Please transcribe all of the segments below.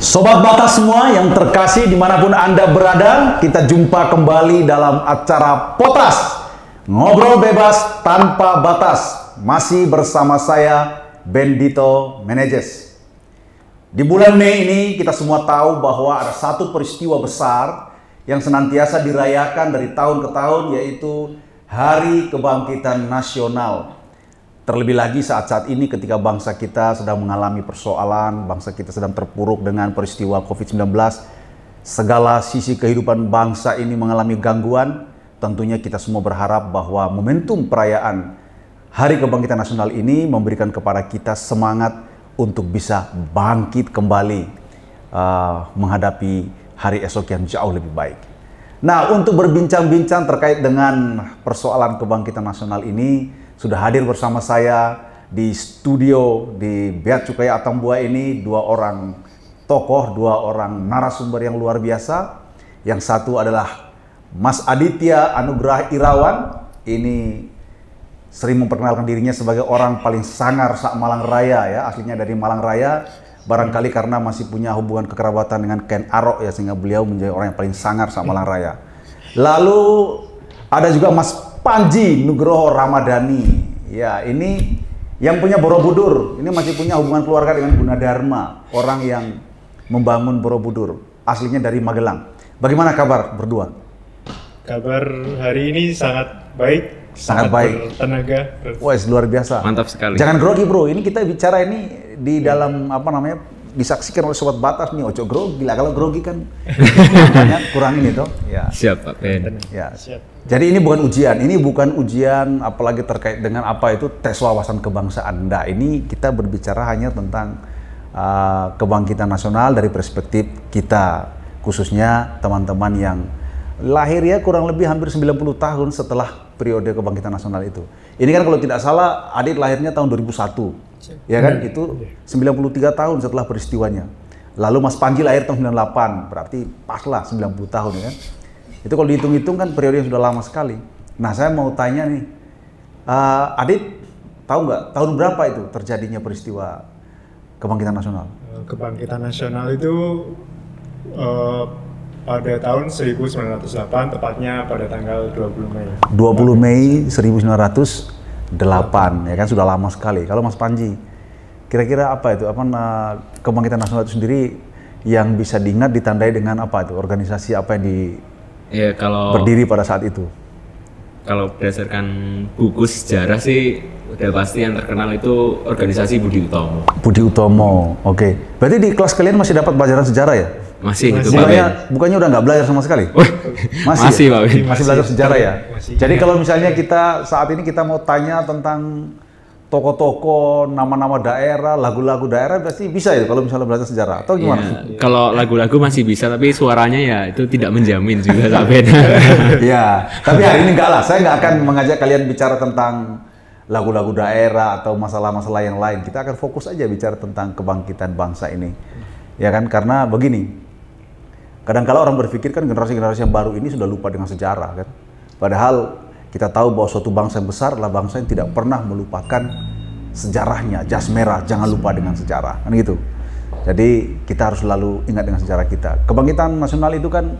Sobat Batas semua yang terkasih di mana pun Anda berada, kita jumpa kembali dalam acara Potas. Ngobrol bebas tanpa batas. Masih bersama saya, Bendito Menejes. Di bulan Mei ini kita semua tahu bahwa ada satu peristiwa besar yang senantiasa dirayakan dari tahun ke tahun yaitu Hari Kebangkitan Nasional Terlebih lagi saat-saat ini ketika bangsa kita sedang mengalami persoalan, bangsa kita sedang terpuruk dengan peristiwa COVID-19, segala sisi kehidupan bangsa ini mengalami gangguan, tentunya kita semua berharap bahwa momentum perayaan Hari Kebangkitan Nasional ini memberikan kepada kita semangat untuk bisa bangkit kembali uh, menghadapi hari esok yang jauh lebih baik. Nah, untuk berbincang-bincang terkait dengan persoalan kebangkitan nasional ini, sudah hadir bersama saya di studio di Beat Cukai Atambua ini dua orang tokoh, dua orang narasumber yang luar biasa. Yang satu adalah Mas Aditya Anugrah Irawan. Ini sering memperkenalkan dirinya sebagai orang paling sangar sak Malang Raya ya, aslinya dari Malang Raya. Barangkali karena masih punya hubungan kekerabatan dengan Ken Arok ya sehingga beliau menjadi orang yang paling sangar sak Malang Raya. Lalu ada juga Mas Panji Nugroho Ramadhani. Ya, ini yang punya Borobudur. Ini masih punya hubungan keluarga dengan Gunadarma, orang yang membangun Borobudur. Aslinya dari Magelang. Bagaimana kabar berdua? Kabar hari ini sangat baik, sangat, sangat baik. Tenaga. Wah, luar biasa. Mantap sekali. Jangan grogi, Bro. Ini kita bicara ini di dalam apa namanya? Disaksikan oleh sobat batas nih ojo grogi lah. Kalau grogi kan kurang ini toh ya. Siap Pak Ben. Ya. Siap. Jadi ini bukan ujian ini bukan ujian apalagi terkait dengan apa itu tes wawasan kebangsaan. Nah ini kita berbicara hanya tentang uh, kebangkitan nasional dari perspektif kita khususnya teman-teman yang lahir ya kurang lebih hampir 90 tahun setelah periode kebangkitan nasional itu. Ini kan kalau tidak salah Adit lahirnya tahun 2001 Ya kan? Hmm. Itu iya. 93 tahun setelah peristiwanya. Lalu Mas Panji lahir tahun 98, berarti pas lah 90 tahun ya. Kan? Itu kalau dihitung-hitung kan periode yang sudah lama sekali. Nah saya mau tanya nih, uh, Adit tahu nggak tahun berapa itu terjadinya peristiwa Kebangkitan Nasional? Eh, kebangkitan Nasional itu uh, pada tahun 1908, tepatnya pada tanggal 20 Mei. 20 Mei 1900, delapan ya kan sudah lama sekali. Kalau Mas Panji, kira-kira apa itu apa uh, kebangkitan nasional itu sendiri yang bisa diingat ditandai dengan apa itu organisasi apa yang di ya, kalau berdiri pada saat itu? Kalau berdasarkan buku sejarah sih udah pasti yang terkenal itu organisasi Budi Utomo. Budi Utomo, oke. Okay. Berarti di kelas kalian masih dapat pelajaran sejarah ya? Masih, masih. itu bukannya, bukannya udah nggak belajar sama sekali? masih, masih ya? Pak Masih, masih belajar sejarah ya? Masih. Jadi kalau misalnya kita saat ini kita mau tanya tentang toko-toko, nama-nama daerah, lagu-lagu daerah pasti bisa ya kalau misalnya belajar sejarah atau gimana? Ya, kalau lagu-lagu masih bisa tapi suaranya ya itu tidak menjamin juga sampai. ya, tapi hari ini enggak lah. Saya nggak akan mengajak kalian bicara tentang lagu-lagu daerah atau masalah-masalah yang lain. Kita akan fokus aja bicara tentang kebangkitan bangsa ini. Ya kan? Karena begini, Kadang kala orang berpikir kan generasi-generasi yang baru ini sudah lupa dengan sejarah kan. Padahal kita tahu bahwa suatu bangsa yang besar adalah bangsa yang tidak pernah melupakan sejarahnya, jas merah, jangan lupa dengan sejarah, kan gitu. Jadi kita harus selalu ingat dengan sejarah kita. Kebangkitan nasional itu kan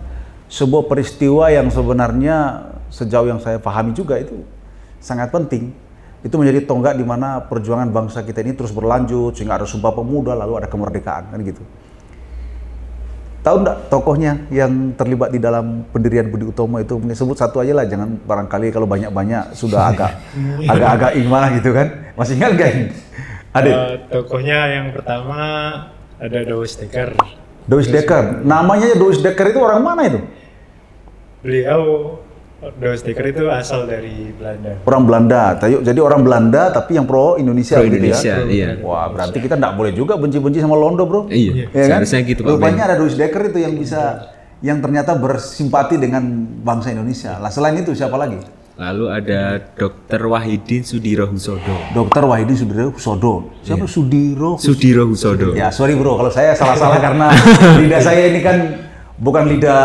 sebuah peristiwa yang sebenarnya sejauh yang saya pahami juga itu sangat penting. Itu menjadi tonggak di mana perjuangan bangsa kita ini terus berlanjut sehingga ada Sumpah Pemuda lalu ada kemerdekaan kan gitu. Tahu enggak tokohnya yang terlibat di dalam pendirian Budi Utomo itu? Sebut satu aja lah, jangan barangkali kalau banyak-banyak sudah agak agak-agak gimana gitu kan? Masih ingat gak ini? Ada. Uh, tokohnya yang pertama ada Dois Dekker. Dois Dekker. Namanya Dois Dekker itu orang mana itu? Beliau Dos Dekker itu asal dari Belanda. Orang Belanda, jadi orang Belanda tapi yang pro Indonesia, pro gitu ya? Indonesia ya. Iya. Wah, berarti kita tidak boleh juga benci-benci sama Londo, bro. Iya. Ya kan? gitu. Rupanya ada Dos Dekker itu yang bisa, yang ternyata bersimpati dengan bangsa Indonesia. Lah selain itu siapa lagi? Lalu ada Dr. Wahidin Sudiro Husodo. Dr. Wahidin Sudiro Husodo. Siapa yeah. Sudiro? Sudiro Husodo. Ya, sorry bro, kalau saya salah-salah karena lidah saya ini kan bukan lidah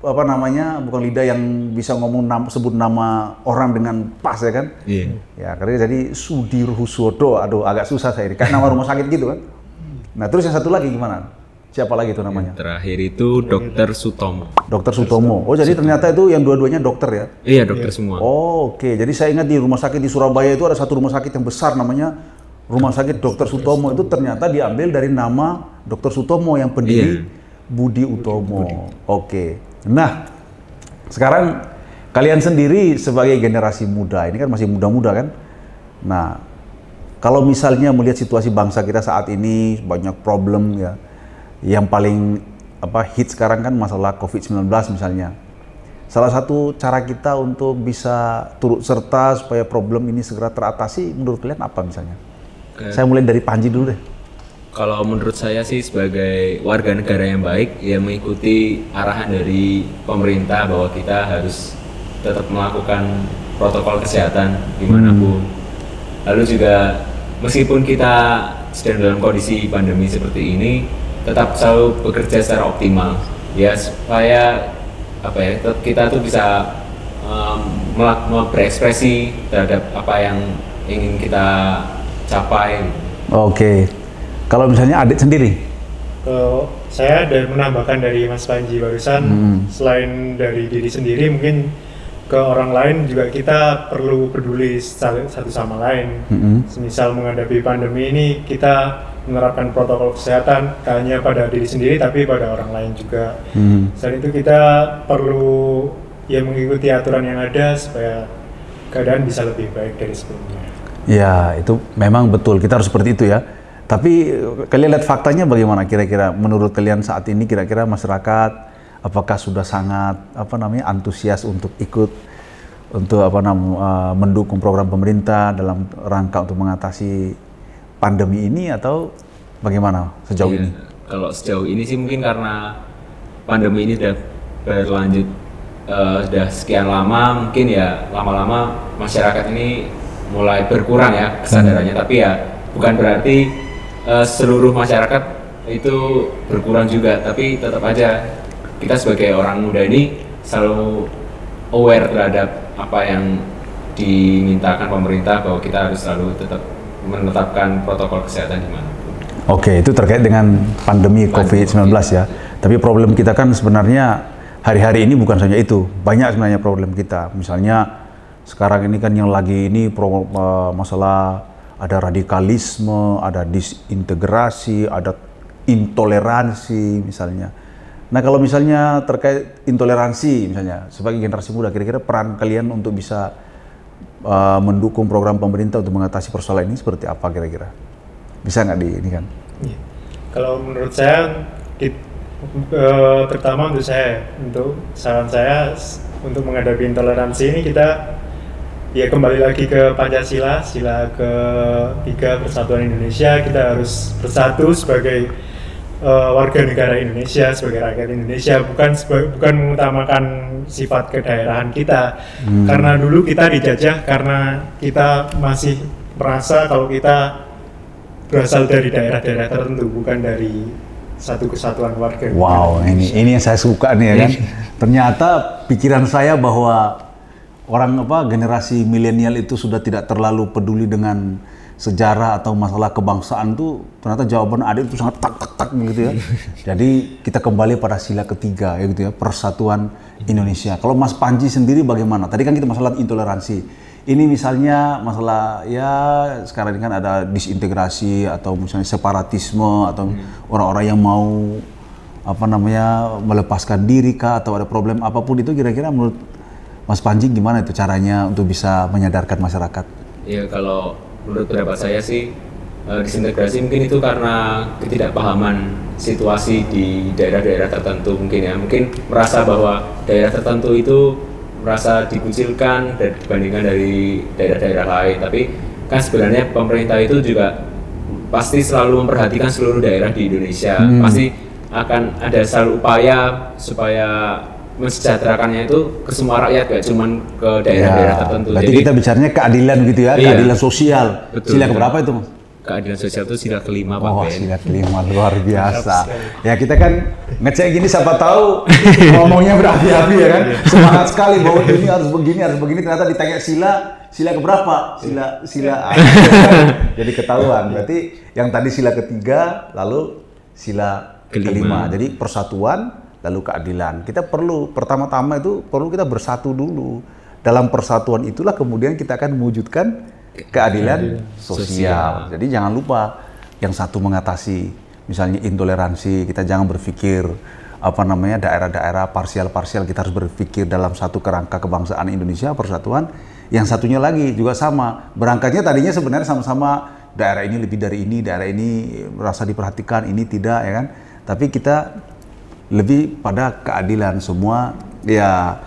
apa namanya bukan lidah yang bisa ngomong nam, sebut nama orang dengan pas ya kan? Iya. Ya karena jadi Sudir Husodo, aduh agak susah saya ini, kayak nama rumah sakit gitu kan. Nah terus yang satu lagi gimana? Siapa lagi itu namanya? Terakhir itu Dokter Sutomo. Dokter Sutomo. Oh, jadi ternyata itu yang dua-duanya dokter ya? Iya dokter semua. Oh, oke. Jadi saya ingat di rumah sakit di Surabaya itu ada satu rumah sakit yang besar namanya Rumah Sakit Dokter Sutomo itu ternyata diambil dari nama Dokter Sutomo yang pendiri Budi Utomo. Oke. Nah, sekarang kalian sendiri sebagai generasi muda, ini kan masih muda-muda kan? Nah, kalau misalnya melihat situasi bangsa kita saat ini banyak problem ya, yang paling apa hit sekarang kan masalah COVID-19 misalnya. Salah satu cara kita untuk bisa turut serta supaya problem ini segera teratasi menurut kalian apa misalnya? Oke. Saya mulai dari Panji dulu deh. Kalau menurut saya sih sebagai warga negara yang baik ya mengikuti arahan dari pemerintah bahwa kita harus tetap melakukan protokol kesehatan di mana pun. Lalu juga meskipun kita sedang dalam kondisi pandemi seperti ini, tetap selalu bekerja secara optimal ya supaya apa ya tetap kita tuh bisa um, berekspresi terhadap apa yang ingin kita capai. Oke. Kalau misalnya adik sendiri, Kalau saya ada menambahkan dari Mas Panji barusan, selain dari diri sendiri, mungkin ke orang lain juga kita perlu peduli satu sama lain. Semisal menghadapi pandemi ini, kita menerapkan protokol kesehatan hanya pada diri sendiri, tapi pada orang lain juga. Selain itu kita perlu ya mengikuti aturan yang ada supaya keadaan bisa lebih baik dari sebelumnya. ya itu memang betul kita harus seperti itu ya. Tapi eh, kalian lihat faktanya bagaimana kira-kira menurut kalian saat ini kira-kira masyarakat apakah sudah sangat apa namanya antusias untuk ikut untuk apa namanya mendukung program pemerintah dalam rangka untuk mengatasi pandemi ini atau bagaimana sejauh Iya, ini? Kalau sejauh ini sih mungkin karena pandemi ini sudah berlanjut eh, sudah sekian lama, mungkin ya lama-lama masyarakat ini mulai berkurang ya kesadarannya. Tapi ya bukan berarti eh, seluruh masyarakat itu berkurang juga, tapi tetap aja kita sebagai orang muda ini selalu aware terhadap apa yang dimintakan pemerintah bahwa kita harus selalu tetap menetapkan protokol kesehatan di mana. Oke, itu terkait dengan pandemi COVID-19 ya. Tapi problem kita kan sebenarnya hari-hari ini bukan saja itu. Banyak sebenarnya problem kita. Misalnya sekarang ini kan yang lagi ini pro- eh, masalah ada radikalisme, ada disintegrasi, ada intoleransi misalnya. Nah, kalau misalnya terkait intoleransi misalnya sebagai generasi muda kira-kira peran kalian untuk bisa eh, mendukung program pemerintah untuk mengatasi persoalan ini seperti apa kira-kira? Bisa nggak di ini kan? Iya. Kalau menurut saya, di- eh, terutama untuk saya, untuk saran saya untuk menghadapi intoleransi ini kita ya kembali lagi ke Pancasila, sila ketiga Persatuan Indonesia. Kita harus bersatu sebagai eh, warga negara Indonesia, sebagai rakyat Indonesia, bukan bukan mengutamakan sifat kedaerahan kita. Karena dulu kita dijajah karena kita masih merasa kalau kita berasal dari daerah-daerah tertentu bukan dari satu kesatuan warga. Wow, ini ini yang saya suka nih ya kan. Ternyata pikiran saya bahwa orang apa generasi milenial itu sudah tidak terlalu peduli dengan sejarah atau masalah kebangsaan tuh ternyata jawaban adik itu sangat tak tak tak gitu ya. Jadi kita kembali pada sila ketiga ya gitu ya, persatuan Indonesia. Kalau Mas Panji sendiri bagaimana? Tadi kan kita masalah intoleransi. Ini misalnya masalah ya sekarang ini kan ada disintegrasi atau misalnya separatisme atau orang-orang yang mau apa namanya melepaskan diri kah atau ada problem apa pun itu kira-kira menurut Mas Panji gimana itu caranya untuk bisa menyadarkan masyarakat? Ya kalau menurut pendapat saya sih eh, disintegrasi mungkin itu karena ketidakpahaman situasi di daerah-daerah tertentu mungkin ya. Mungkin merasa bahwa daerah tertentu itu merasa dikucilkan dibandingkan dari daerah-daerah lain. Tapi kan sebenarnya pemerintah itu juga pasti selalu memperhatikan seluruh daerah di Indonesia. Pasti akan ada selalu upaya supaya mensejahterakannya itu ke semua rakyat gak cuman ke daerah-daerah tertentu Ya, Berarti kita bicaranya keadilan gitu ya, Iya. keadilan sosial. Betul, sila keberapa itu, Mas? keadilan sosial itu sila kelima Pak Oh, sila kelima luar biasa. Ya kita kan ngecek gini siapa tahu ngomongnya berapi-api ya kan. Semangat sekali bahwa ini harus begini, harus begini. Ternyata ditanya sila, sila keberapa? Sila, sila. Jadi ketahuan. Berarti yang tadi sila ketiga, lalu sila Kelima. Jadi persatuan lalu keadilan. Kita perlu pertama-tama itu perlu kita bersatu dulu. Dalam persatuan itulah kemudian kita akan mewujudkan keadilan sosial. Jadi jangan lupa yang satu mengatasi misalnya intoleransi, kita jangan berpikir apa namanya daerah-daerah parsial-parsial kita harus berpikir dalam satu kerangka kebangsaan Indonesia persatuan. Yang satunya lagi juga sama. Berangkatnya tadinya sebenarnya sama-sama daerah ini lebih dari ini, daerah ini merasa diperhatikan, ini tidak ya kan. Tapi kita lebih pada keadilan. Semua ya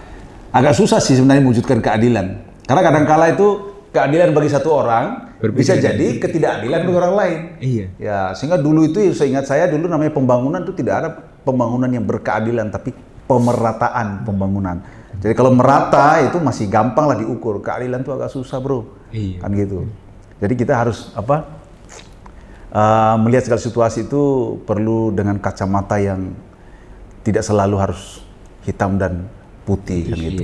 agak susah sih sebenarnya mewujudkan keadilan. Karena kadang-kala itu keadilan bagi satu orang Berbeda bisa jadi ketidakadilan bagi orang lain. Iya. ya sehingga dulu itu seingat saya dulu namanya pembangunan itu tidak ada pembangunan yang berkeadilan tapi pemerataan pembangunan. Jadi kalau merata itu masih gampang lah diukur. Keadilan itu agak susah bro. Iya. kan gitu. Jadi kita harus apa uh, melihat segala situasi itu perlu dengan kacamata yang tidak selalu harus hitam dan putih kan gitu.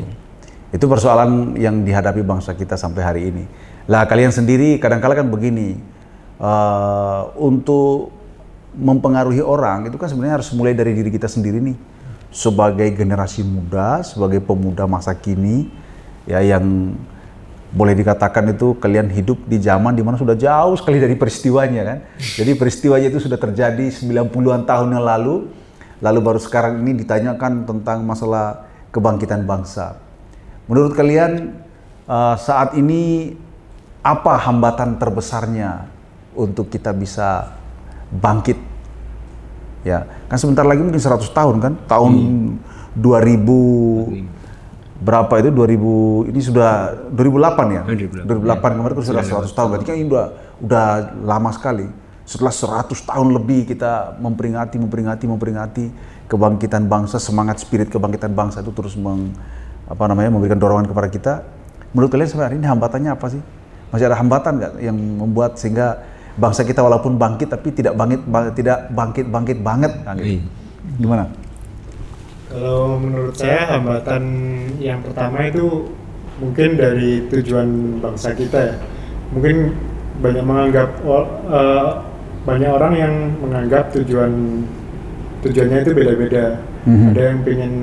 Itu persoalan yang dihadapi bangsa kita sampai hari ini. Lah kalian sendiri kadang-kala kan begini, uh, untuk mempengaruhi orang itu kan sebenarnya harus mulai dari diri kita sendiri nih. Sebagai generasi muda, sebagai pemuda masa kini, ya yang boleh dikatakan itu kalian hidup di zaman di mana sudah jauh sekali dari peristiwanya kan. Jadi peristiwanya itu sudah terjadi 90-an tahun yang lalu, lalu baru sekarang ini ditanyakan tentang masalah kebangkitan bangsa. Menurut kalian uh, saat ini apa hambatan terbesarnya untuk kita bisa bangkit? Ya, kan sebentar lagi mungkin 100 tahun kan, tahun. 2000 berapa itu? 2000 ini sudah 2008 ya? 2008. 2008 kemarin kan sudah 100 tahun. Berarti kan ini udah udah lama sekali setelah 100 tahun lebih kita memperingati memperingati memperingati kebangkitan bangsa semangat spirit kebangkitan bangsa itu terus meng, apa namanya memberikan dorongan kepada kita menurut kalian sampai hari ini hambatannya apa sih masih ada hambatan nggak yang membuat sehingga bangsa kita walaupun bangkit tapi tidak bangkit bang- tidak bangkit bangkit banget kan gitu. Iya. gimana Kalau menurut saya hambatan yang pertama itu mungkin dari tujuan bangsa kita ya. Mungkin banyak menganggap o- eh, banyak orang yang menganggap tujuan tujuannya itu beda-beda. Mhm. Ada yang pengen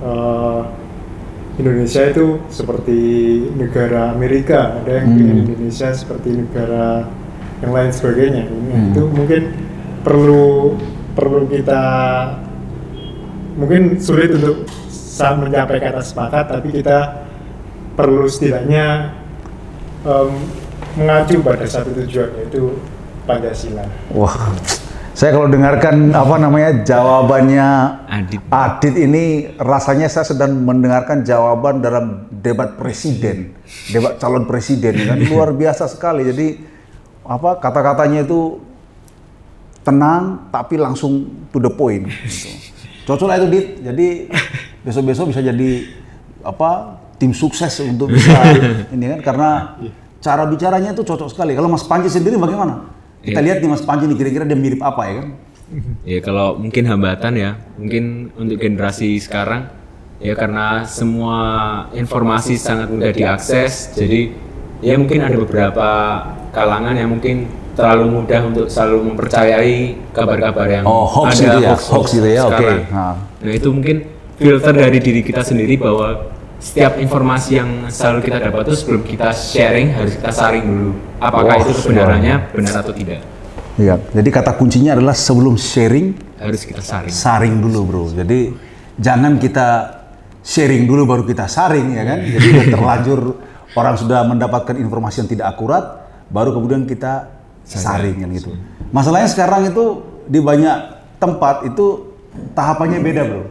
eh, Indonesia itu seperti negara Amerika, ada yang pengen Hmm. Indonesia seperti negara yang lain sebagainya. Nah, Hmm. Itu mungkin perlu perlu kita mungkin sulit untuk sa- mencapai kata sepakat tapi kita perlu setidaknya em, mengacu pada satu tujuan yaitu Pancasila. Wah, saya kalau dengarkan apa namanya jawabannya Adit. Adit ini rasanya saya sedang mendengarkan jawaban dalam debat presiden, debat calon presiden kan luar biasa sekali. Jadi apa kata-katanya itu tenang tapi langsung to the point. Gitu. Cocok lah itu Dit. Jadi besok-besok bisa jadi apa tim sukses untuk bisa ini kan karena cara bicaranya itu cocok sekali. Kalau Mas Panji sendiri bagaimana? Kita Iya. lihat nih Mas Panji nih kira-kira dia mirip apa ya kan? Ya kalau mungkin hambatan ya, mungkin untuk generasi sekarang ya karena semua informasi sangat mudah diakses, jadi ya mungkin ada beberapa kalangan yang mungkin terlalu mudah untuk selalu mempercayai kabar-kabar yang Oh, hoax ada gitu ya? Hoax gitu ya, oke. Nah. Nah itu mungkin filter dari diri kita sendiri bahwa setiap informasi yang selalu kita dapat itu sebelum kita sharing harus kita saring dulu apakah Wah, itu kebenarannya benar atau tidak Iya. Jadi kata kuncinya adalah sebelum sharing harus kita saring saring dulu bro. Jadi jangan kita sharing dulu baru kita saring ya kan. Jadi udah terlanjur orang sudah mendapatkan informasi yang tidak akurat, baru kemudian kita saring kan gitu. Masalahnya sekarang itu di banyak tempat itu tahapannya beda bro.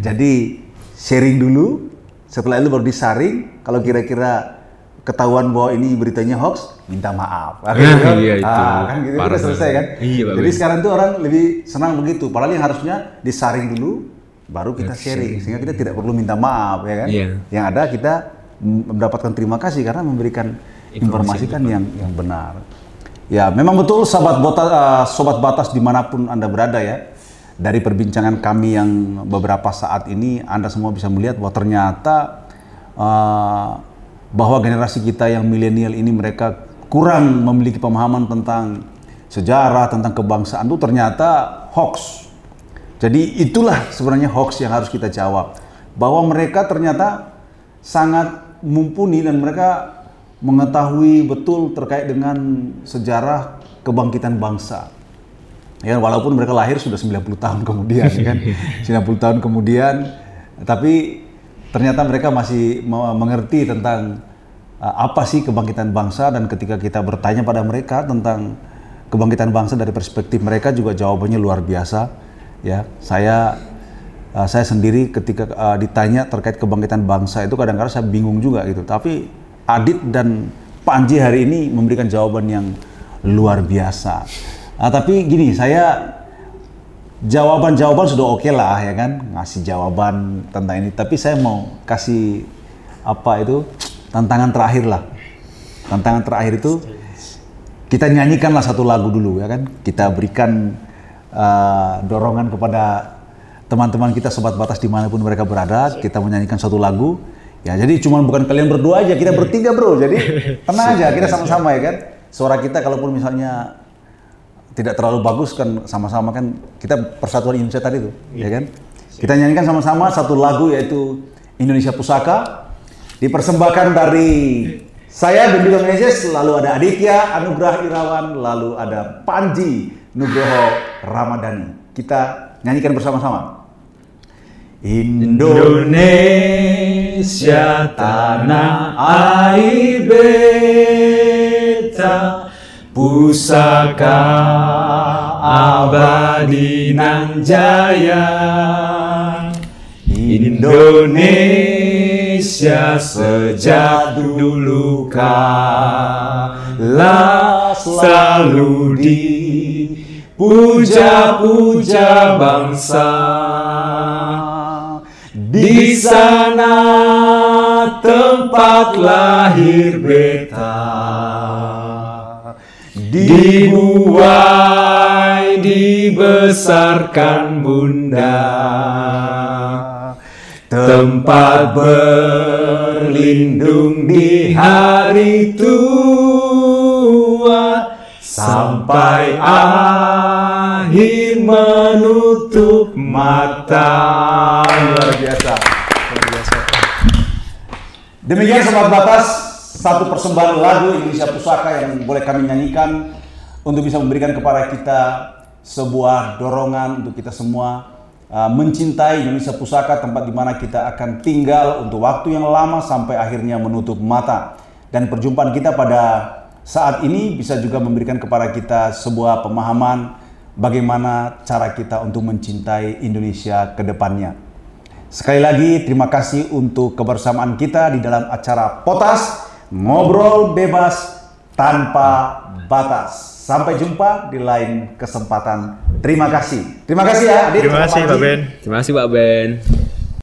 Jadi sharing dulu, setelah itu baru disaring. Kalau kira-kira ketahuan bahwa ini beritanya hoax, minta maaf. Nah, Gitu kan? iya, itu. Ah, kan gitu Parah udah selesai kan. Iya, Jadi Ben. sekarang tuh orang lebih senang begitu. Padahal yang harusnya disaring dulu, baru kita sharing. Sehingga kita tidak perlu minta maaf ya kan. Iya. Yang ada kita mendapatkan terima kasih karena memberikan informasi kan yang yang benar. Ya, memang betul sahabat bota- eh, sobat batas di mana pun anda berada ya. Dari perbincangan kami yang beberapa saat ini, anda semua bisa melihat bahwa ternyata eh, bahwa generasi kita yang milenial ini mereka kurang memiliki pemahaman tentang sejarah, tentang kebangsaan itu ternyata hoax. Jadi itulah sebenarnya hoax yang harus kita jawab. Bahwa mereka ternyata sangat mumpuni dan mereka mengetahui betul terkait dengan sejarah kebangkitan bangsa. Ya, walaupun mereka lahir sudah 90 tahun kemudian, ya kan? 90 tahun kemudian, tapi ternyata mereka masih me- mengerti tentang uh, apa sih kebangkitan bangsa dan ketika kita bertanya pada mereka tentang kebangkitan bangsa dari perspektif mereka juga jawabannya luar biasa. Ya, saya uh, saya sendiri ketika uh, ditanya terkait kebangkitan bangsa itu kadang-kadang saya bingung juga gitu. Tapi Adit dan Panji hari ini memberikan jawaban yang luar biasa. Ah, tapi gini, saya jawaban-jawaban sudah oke lah ya kan, ngasih jawaban tentang ini. Tapi saya mau kasih apa itu tantangan terakhir lah. Tantangan terakhir itu kita nyanyikanlah satu lagu dulu ya kan. Kita berikan uh, dorongan kepada teman-teman kita sobat batas di mana pun mereka berada. Kita menyanyikan satu lagu. Ya jadi cuma bukan kalian berdua aja, kita bertiga bro. Jadi tenang aja, kita sama-sama ya kan. Suara kita kalaupun misalnya tidak terlalu bagus kan sama-sama kan kita persatuan Indonesia tadi tuh, ya kan? Kita nyanyikan sama-sama satu lagu yaitu Indonesia Pusaka dipersembahkan dari saya Bendigo Meneses, lalu ada Aditya Anugrah Irawan, lalu ada Panji Nugroho Ramadhani. Kita nyanyikan bersama-sama. Indonesia tanah air beta pusaka abadi nan jaya Indonesia sejak dulu kala selalu dipuja-puja bangsa. Di sana tempat lahir beta dibuai dibesarkan bunda. Tempat berlindung di hari tua sampai akhir menutup mata. Luar biasa. Luar biasa. Demikian sobat batas satu persembahan lagu Indonesia Pusaka yang boleh kami nyanyikan untuk bisa memberikan kepada kita sebuah dorongan untuk kita semua uh, mencintai Indonesia Pusaka tempat di mana kita akan tinggal untuk waktu yang lama sampai akhirnya menutup mata dan perjumpaan kita pada saat ini bisa juga memberikan kepada kita sebuah pemahaman bagaimana cara kita untuk mencintai Indonesia ke depannya. Sekali lagi terima kasih untuk kebersamaan kita di dalam acara Potas Ngobrol Bebas Tanpa Batas. Sampai jumpa di lain kesempatan. Terima kasih. Terima kasih ya Adit. Terima kasih Pak. Ben. Terima kasih Pak Ben.